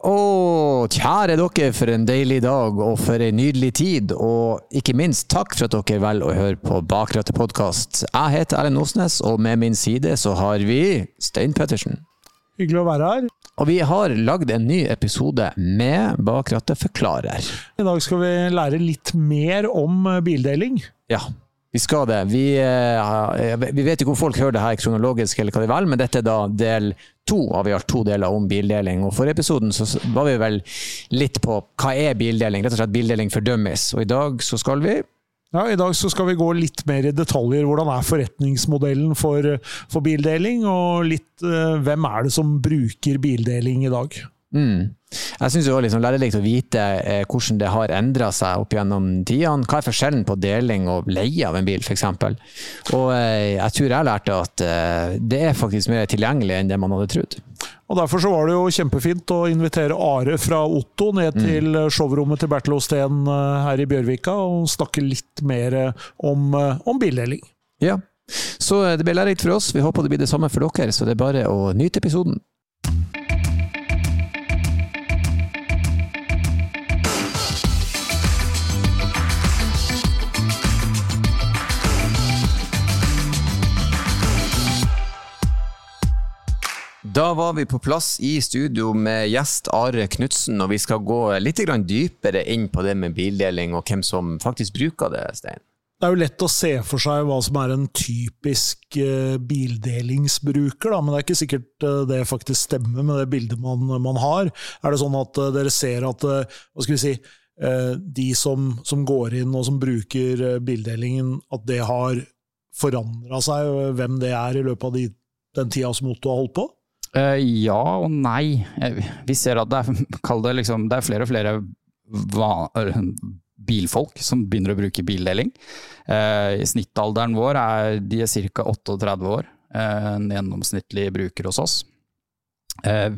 Og kjære dere, for en deilig dag og for en nydelig tid. Og ikke minst takk for at dere velger å høre på Bakrattet podkast. Jeg heter Erlend Osnes, og med min side så har vi Stein Pettersen. Hyggelig å være her. Og vi har lagd en ny episode med Bakrattet forklarer. I dag skal vi lære litt mer om bildeling. Ja, vi skal det. Vi, uh, vi, vet ikke om folk hører det her kronologisk, eller hva de vil, men dette er da del to av i alt to deler om bildeling. Og For episoden så var vi vel litt på hva er bildeling, rett og slett bildeling for dummies. Og i dag så skal vi ja, I dag så skal vi gå litt mer i detaljer. Hvordan er forretningsmodellen for, for bildeling, og litt eh, hvem er det som bruker bildeling i dag? Mm. Jeg syns det var liksom lærerikt å vite eh, hvordan det har endra seg opp gjennom tidene. Hva er forskjellen på deling og leie av en bil, f.eks.? Og eh, jeg tror jeg lærte at eh, det er faktisk mer tilgjengelig enn det man hadde trodd. Og Derfor så var det jo kjempefint å invitere Are fra Otto ned mm. til showrommet til Bertil Osten eh, her i Bjørvika og snakke litt mer om, eh, om bildeling. Ja, så det ble lærerikt for oss. Vi håper det blir det samme for dere, så det er bare å nyte episoden. Da var vi på plass i studio med gjest Are Knutsen, og vi skal gå litt dypere inn på det med bildeling og hvem som faktisk bruker det, Stein. Det er jo lett å se for seg hva som er en typisk uh, bildelingsbruker, da, men det er ikke sikkert uh, det faktisk stemmer med det bildet man, man har. Er det sånn at uh, dere ser at hva skal vi si, de som, som, går inn og som bruker bildelingen, at det har forandra seg, hvem det er i løpet av de, den tida som Otto har holdt på? Uh, ja og nei. Eh, vi ser at det er, det, liksom, det er flere og flere bilfolk som begynner å bruke bildeling. Uh, snittalderen vår er, er ca. 38 år, en gjennomsnittlig bruker hos oss.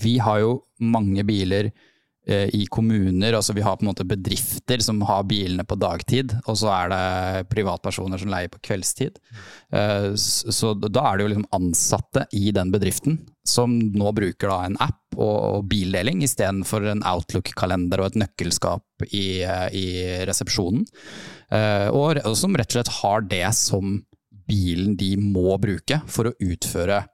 vi har jo mange biler Eh, i kommuner. altså Vi har på en måte bedrifter som har bilene på dagtid, og så er det privatpersoner som leier på kveldstid. Eh, så da er det jo liksom ansatte i den bedriften som nå bruker da en app og bildeling istedenfor en Outlook-kalender og et nøkkelskap i, eh, i resepsjonen. Og som rett og slett har det som bilen de må bruke for å utføre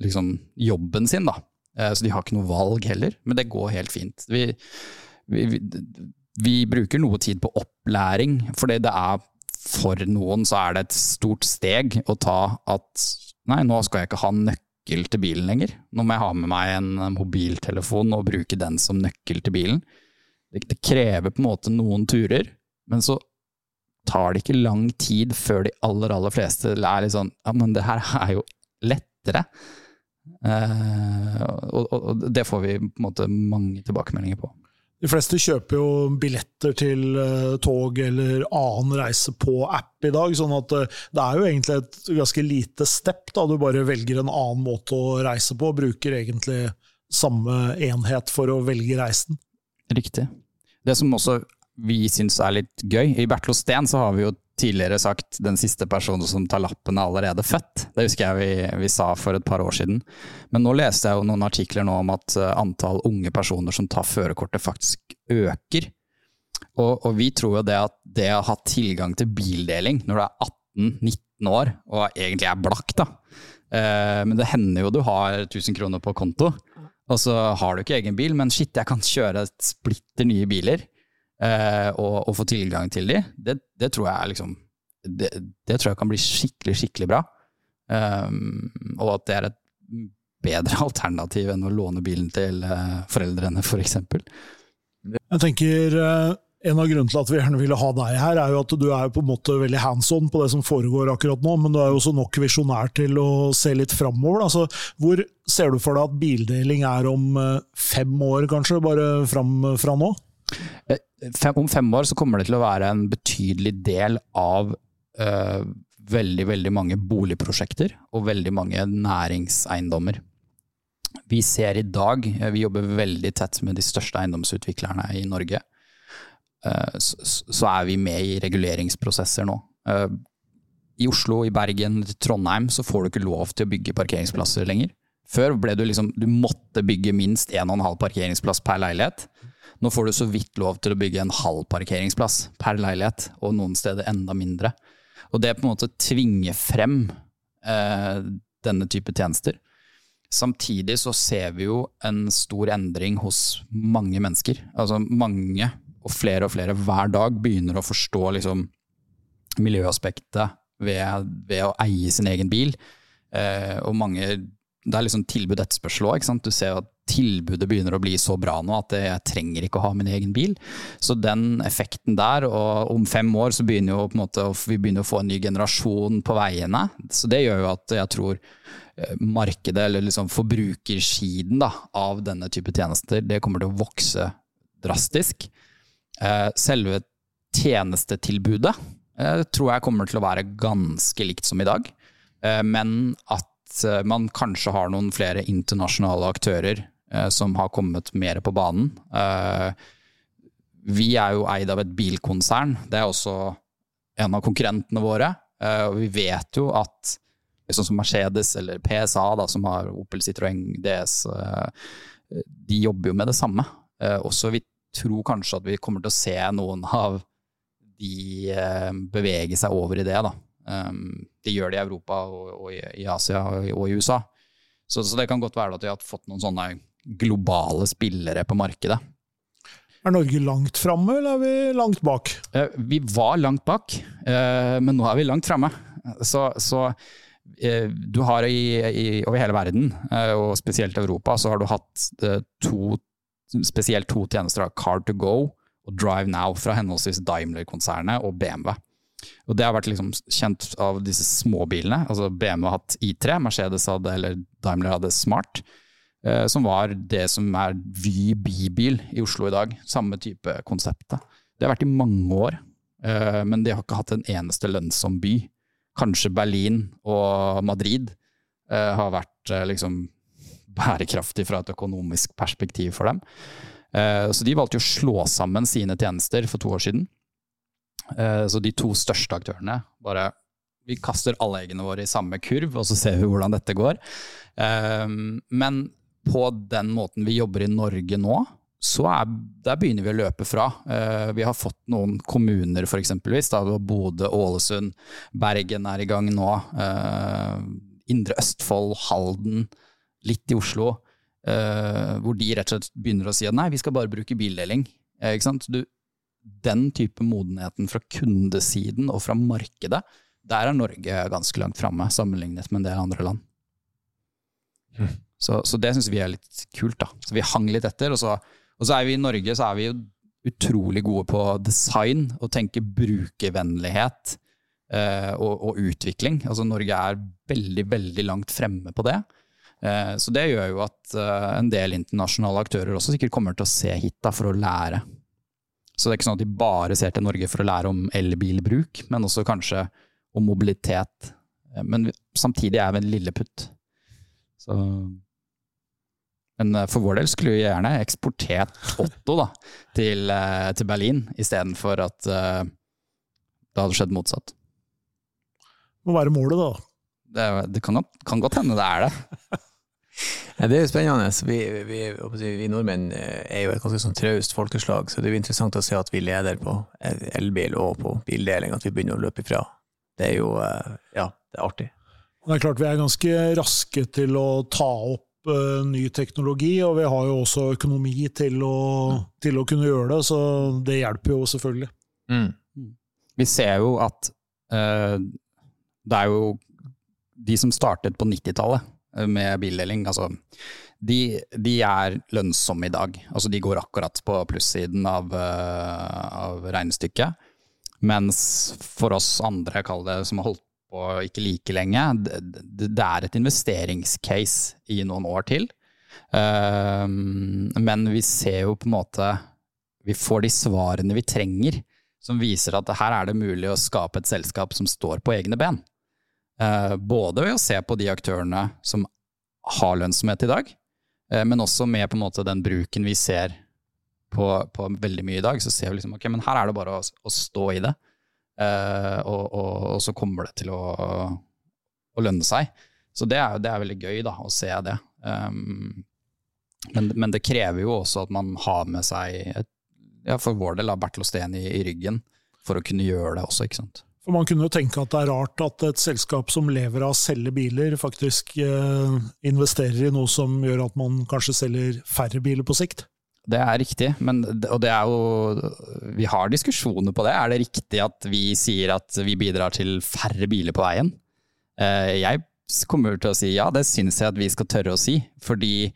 liksom, jobben sin. da. Eh, så de har ikke noe valg heller, men det går helt fint. Vi, vi, vi, bruker noe tid på opplæring, for det er for noen så er det et stort steg å ta at nei, nå skal jeg ikke ha nøkkel til bilen lenger. Nå må jeg ha med meg en mobiltelefon og bruke den som nøkkel til bilen. Det, det krever på en måte noen turer, men så tar det ikke lang tid før de aller, aller fleste er litt sånn ja, men det her er jo lettere. Uh, og, og, det får vi på en måte mange tilbakemeldinger på. De fleste kjøper jo billetter til uh, tog eller annen reise på app i dag, sånn at uh, det er jo egentlig et ganske lite step. da Du bare velger en annen måte å reise på, og bruker egentlig samme enhet for å velge reisen. Riktig. Det som også vi syns er litt gøy, i Bertil Steen så har vi jo tidligere sagt den siste personen som tar lappen er allerede født. Det husker jeg vi, vi, sa for et par år siden. Men nå leste jeg jo noen artikler nå om at eh, antall unge personer som tar førerkortet faktisk øker. Og, og, vi tror jo det at det å ha tilgang til bildeling når du er 18-19 år og egentlig er blakk, da. Eh, men det hender jo du har 1000 kroner på konto, og så har du ikke egen bil, men shit, jeg kan kjøre splitter nye biler eh, og, og, få tilgang til de, det, det tror jeg liksom det, det, tror jeg kan bli skikkelig, skikkelig bra. Um, og at det er et bedre alternativ enn å låne bilen til uh, foreldrene, f.eks. For jeg tenker uh, en av grunnene til at vi gjerne ville ha deg her, er jo at du er på en måte veldig hands on på det som foregår akkurat nå, men du er jo også nok visjonær til å se litt framover. Altså, hvor ser du for deg at bildeling er om uh, fem år, kanskje, bare fram fra nå? Fem, om fem år så kommer det til å være en betydelig del av uh, veldig, veldig mange boligprosjekter og veldig mange næringseiendommer. Vi ser i dag, eh, vi jobber veldig tett med de største eiendomsutviklerne i Norge, uh, så, er vi med i reguleringsprosesser nå. I Oslo, i Bergen, i Trondheim så får du ikke lov til å bygge parkeringsplasser lenger. Før ble du liksom Du måtte bygge minst 1,5 parkeringsplass per leilighet. Nå får du så vidt lov til å bygge en halv parkeringsplass per leilighet, og noen steder enda mindre. Og det på en måte tvinger frem eh, denne type tjenester. Samtidig så ser vi jo en stor endring hos mange mennesker. Altså mange, og flere og flere hver dag, begynner å forstå liksom miljøaspektet ved, ved, å eie sin egen bil. Eh, og mange Det er liksom tilbud-etterspørsel òg. Du ser at tilbudet begynner å bli så bra nå at jeg trenger ikke å ha min egen bil. Så den effekten der, og om fem år så begynner jo på en måte, vi begynner å få en ny generasjon på veiene. Så det gjør jo at jeg tror eh, markedet, eller liksom forbrukersiden da, av denne type tjenester, det kommer til å vokse drastisk. Eh, selve tjenestetilbudet Eh, tror jeg kommer til å være ganske likt som i dag. Men at eh, man kanskje har noen flere internasjonale aktører som har kommet mer på banen. Vi er jo eid av et bilkonsern. Det er også en av konkurrentene våre. Og vi vet jo at sånn som Mercedes eller PSA, da, som har Opel Citroën DS, de jobber jo med det samme. Også vi tror kanskje at vi kommer til å se noen av de eh, beveger seg over i det. da. De gjør det i Europa og, og i Asia og, og i USA. Så, så, det kan godt være at vi har fått noen sånne globale spillere på markedet. Er Norge langt framme, eller er vi langt bak? Uh, vi var langt bak, uh, men nå er vi langt framme. Så, så uh, du har i, i, over hele verden, og spesielt Europa, så har du hatt to, spesielt to tjenester. Car to go og Drive Now fra henholdsvis Daimler-konsernet og BMW. Og Det har vært liksom kjent av disse småbilene. altså BMW har hatt I3, Mercedes hadde, eller Daimler hadde Smart. Eh, som var det som er Vy bibil i Oslo i dag. Samme type konsept. Det har vært i mange år, eh, men de har ikke hatt en eneste lønnsom by. Kanskje Berlin og Madrid eh, har vært eh, liksom bærekraftig fra et økonomisk perspektiv for dem. Eh, så de valgte å slå sammen sine tjenester for to år siden. Eh, så de to største aktørene bare Vi kaster alle eggene våre i samme kurv, og så ser vi hvordan dette går. Eh, men på den måten vi jobber i Norge nå, så er, der begynner vi å løpe fra. vi har fått noen kommuner, for eksempelvis. Da, Bodø, Ålesund, Bergen er i gang nå. Indre Østfold, Halden, litt i Oslo. Hvor de rett og slett begynner å si at nei, vi skal bare bruke bildeling. Eh, du, den type modenheten fra kundesiden og fra markedet, der er Norge ganske langt framme sammenlignet med en del andre land. Mm. Så, så, det syns vi er litt kult. da. Så Vi hang litt etter. Og så, og så er vi i Norge så er vi jo utrolig gode på design og tenke brukervennlighet eh, og, og, utvikling. Altså Norge er veldig, veldig langt fremme på det. Eh, så det gjør jo at eh, en del internasjonale aktører også sikkert kommer til å se hit da, for å lære. Så det er ikke sånn at de bare ser til Norge for å lære om elbilbruk, men også kanskje om mobilitet. Eh, men samtidig er vi en lilleputt. Så men for vår del skulle vi gjerne eksportert Otto da, til, til Berlin, istedenfor at uh, det hadde skjedd motsatt. Det må være målet, da. Det, det kan, kan, godt hende det er det. Ja, det er jo spennende. Vi, vi, vi, nordmenn eh, er jo et ganske sånn traust folkeslag, så det er jo interessant å se at vi leder på elbil og på bildeling, at vi begynner å løpe ifra. Det er jo eh, ja, det er artig. Det er klart vi er ganske raske til å ta opp uh, ny teknologi, og vi har jo også økonomi til å, til å kunne gjøre det, så det hjelper jo selvfølgelig. Mm. Vi ser jo at uh, det er jo de som startet på 90-tallet, med bildeling. Altså, de, de, er lønnsomme i dag. Altså, de går akkurat på plussiden av, uh, av regnestykket. Mens for oss andre, kall det, som har holdt på ikke like lenge, det, det er et investeringscase i noen år til. Um, men vi ser jo på en måte Vi får de svarene vi trenger, som viser at her er det mulig å skape et selskap som står på egne ben. Eh, både ved å se på de aktørene som har lønnsomhet i dag, eh, men også med på en måte den bruken vi ser på, på veldig mye i dag. Så ser vi liksom ok, men her er det bare å, å stå i det, uh, og, og, og, så kommer det til å, å lønne seg. Så det er, det er, veldig gøy da, å se det. Um, men, men, det krever jo også at man har med seg, et, ja, for vår del, Bertil Osten i, i, ryggen for å kunne gjøre det også, ikke sant. For Man kunne jo tenke at det er rart at et selskap som lever av å selge biler, faktisk eh, investerer i noe som gjør at man kanskje selger færre biler på sikt? Det er riktig, men, og det er jo Vi har diskusjoner på det. Er det riktig at vi sier at vi bidrar til færre biler på veien? Eh, jeg kommer til å si ja, det syns jeg at vi skal tørre å si. Fordi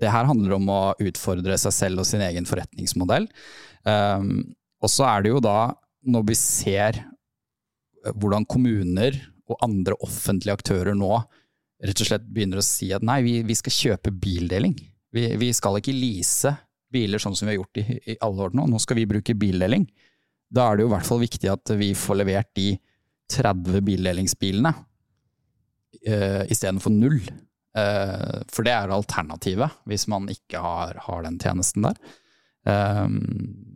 det her handler om å utfordre seg selv og sin egen forretningsmodell. Um, og så er det jo da, når vi ser hvordan kommuner og andre offentlige aktører nå rett og slett begynner å si at nei, vi, vi skal kjøpe bildeling. Vi, vi, skal ikke lease biler sånn som vi har gjort i, i, alle år nå, nå skal vi bruke bildeling. Da er det jo i hvert fall viktig at vi får levert de 30 bildelingsbilene uh, istedenfor null. Uh, for det er alternativet hvis man ikke har, har den tjenesten der. Um,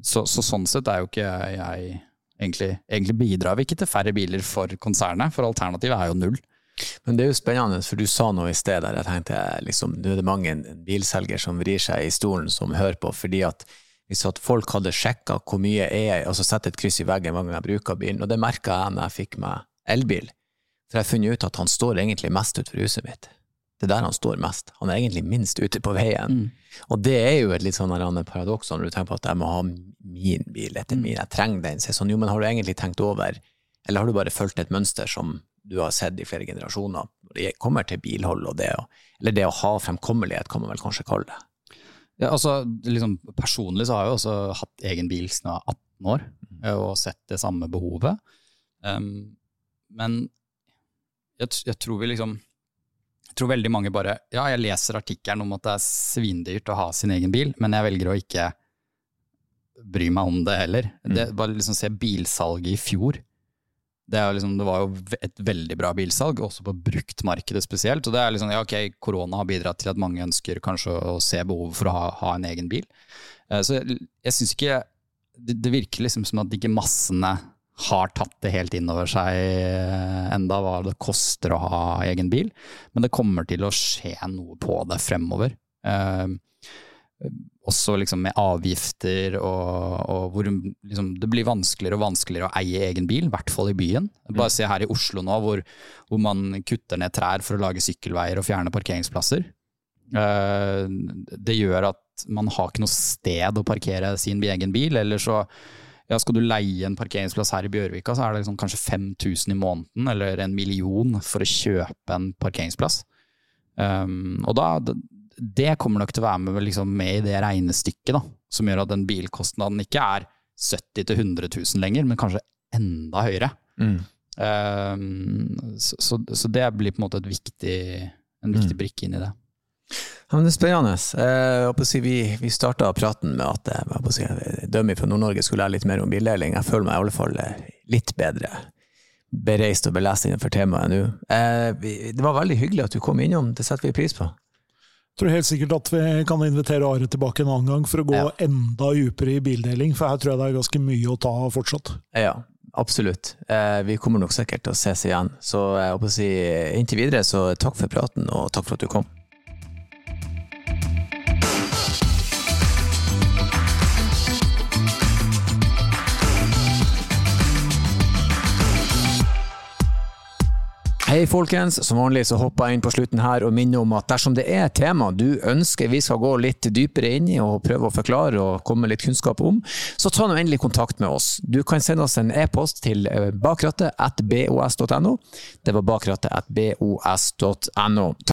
så, så, sånn sett er jo ikke jeg egentlig, egentlig bidrar vi ikke til færre biler for konsernet, for alternativet er jo null. Men det er jo spennende, for du sa noe i sted der jeg tenkte liksom, nå er det mange bilselger som vrir seg i stolen som hører på, fordi at hvis at folk hadde sjekka hvor mye er altså sett et kryss i veggen hver gang jeg bruker bilen, og det merka jeg når jeg fikk meg elbil, for jeg har funnet ut at han står egentlig mest utenfor huset mitt. Det er der han står mest. Han er egentlig minst ute på veien. Mm. Og det er jo et litt sånn paradoks når du tenker på at jeg må ha min bil etter min, jeg trenger den. Så sånn, jo, men har du egentlig tenkt over, eller har du bare fulgt et mønster som du har sett i flere generasjoner, når det kommer til bilhold og det, eller det å ha fremkommelighet, kan man vel kanskje kalle det? Ja, altså, liksom, personlig så har jeg jo også hatt egen bil siden jeg var 18 år, mm. og sett det samme behovet. Um, men jeg, jeg tror vi liksom jeg tror veldig mange bare Ja, jeg leser artikkelen om at det er svindyrt å ha sin egen bil, men jeg velger å ikke bry meg om det heller. Mm. Det, bare liksom se bilsalget i fjor. Det, liksom, det, var jo et veldig bra bilsalg, også på bruktmarkedet spesielt. Og det er liksom, ja ok, korona har bidratt til at mange ønsker kanskje å se behovet for å ha, ha en egen bil. Uh, så jeg, jeg syns ikke det, det, virker liksom som at ikke massene har tatt det helt inn over seg eh, enda hva det koster å ha egen bil. Men det kommer til å skje noe på det fremover. Eh, også liksom med avgifter og, og hvor liksom, det blir vanskeligere og vanskeligere å eie egen bil, i hvert fall i byen. Bare se her i Oslo nå, hvor, hvor, man kutter ned trær for å lage sykkelveier og fjerne parkeringsplasser. Eh, det gjør at man har ikke noe sted å parkere sin egen bil, eller så ja, skal du leie en parkeringsplass her i Bjørvika, så er det liksom kanskje 5000 i måneden, eller en million, for å kjøpe en parkeringsplass. Um, og da, det kommer nok til å være med, liksom, med i det regnestykket, da, som gjør at den bilkostnaden ikke er 70 000-100 000 lenger, men kanskje enda høyere. Mm. Um, så, so, so, so det blir på en måte viktig, en viktig mm. brikke inn i det. Ja, men det er spennende. Jeg si, vi vi starta praten med at eh, jeg si, Dømmi fra Nord-Norge skulle lære litt mer om bildeling. Jeg føler meg i alle fall eh, litt bedre bereist og belest innenfor temaet nå. Eh, det var veldig hyggelig at du kom innom, det setter vi pris på. Tror helt sikkert at vi kan invitere Are tilbake en annen gang for å gå ja. enda dypere i bildeling, for her tror jeg det er ganske mye å ta fortsatt. Ja, absolutt. Vi kommer nok sikkert til å ses igjen. Så jeg håper å si, inntil videre, så takk for praten, og takk for at du kom. Hei, folkens. Som vanlig så hopper jeg inn på slutten her og minner om at dersom det er et tema du ønsker vi skal gå litt dypere inn i og prøve å forklare og komme med litt kunnskap om, så ta nå endelig kontakt med oss. Du kan sende oss en e-post til eh, bakrattet at bos.no. Det var bakrattet at bos.no.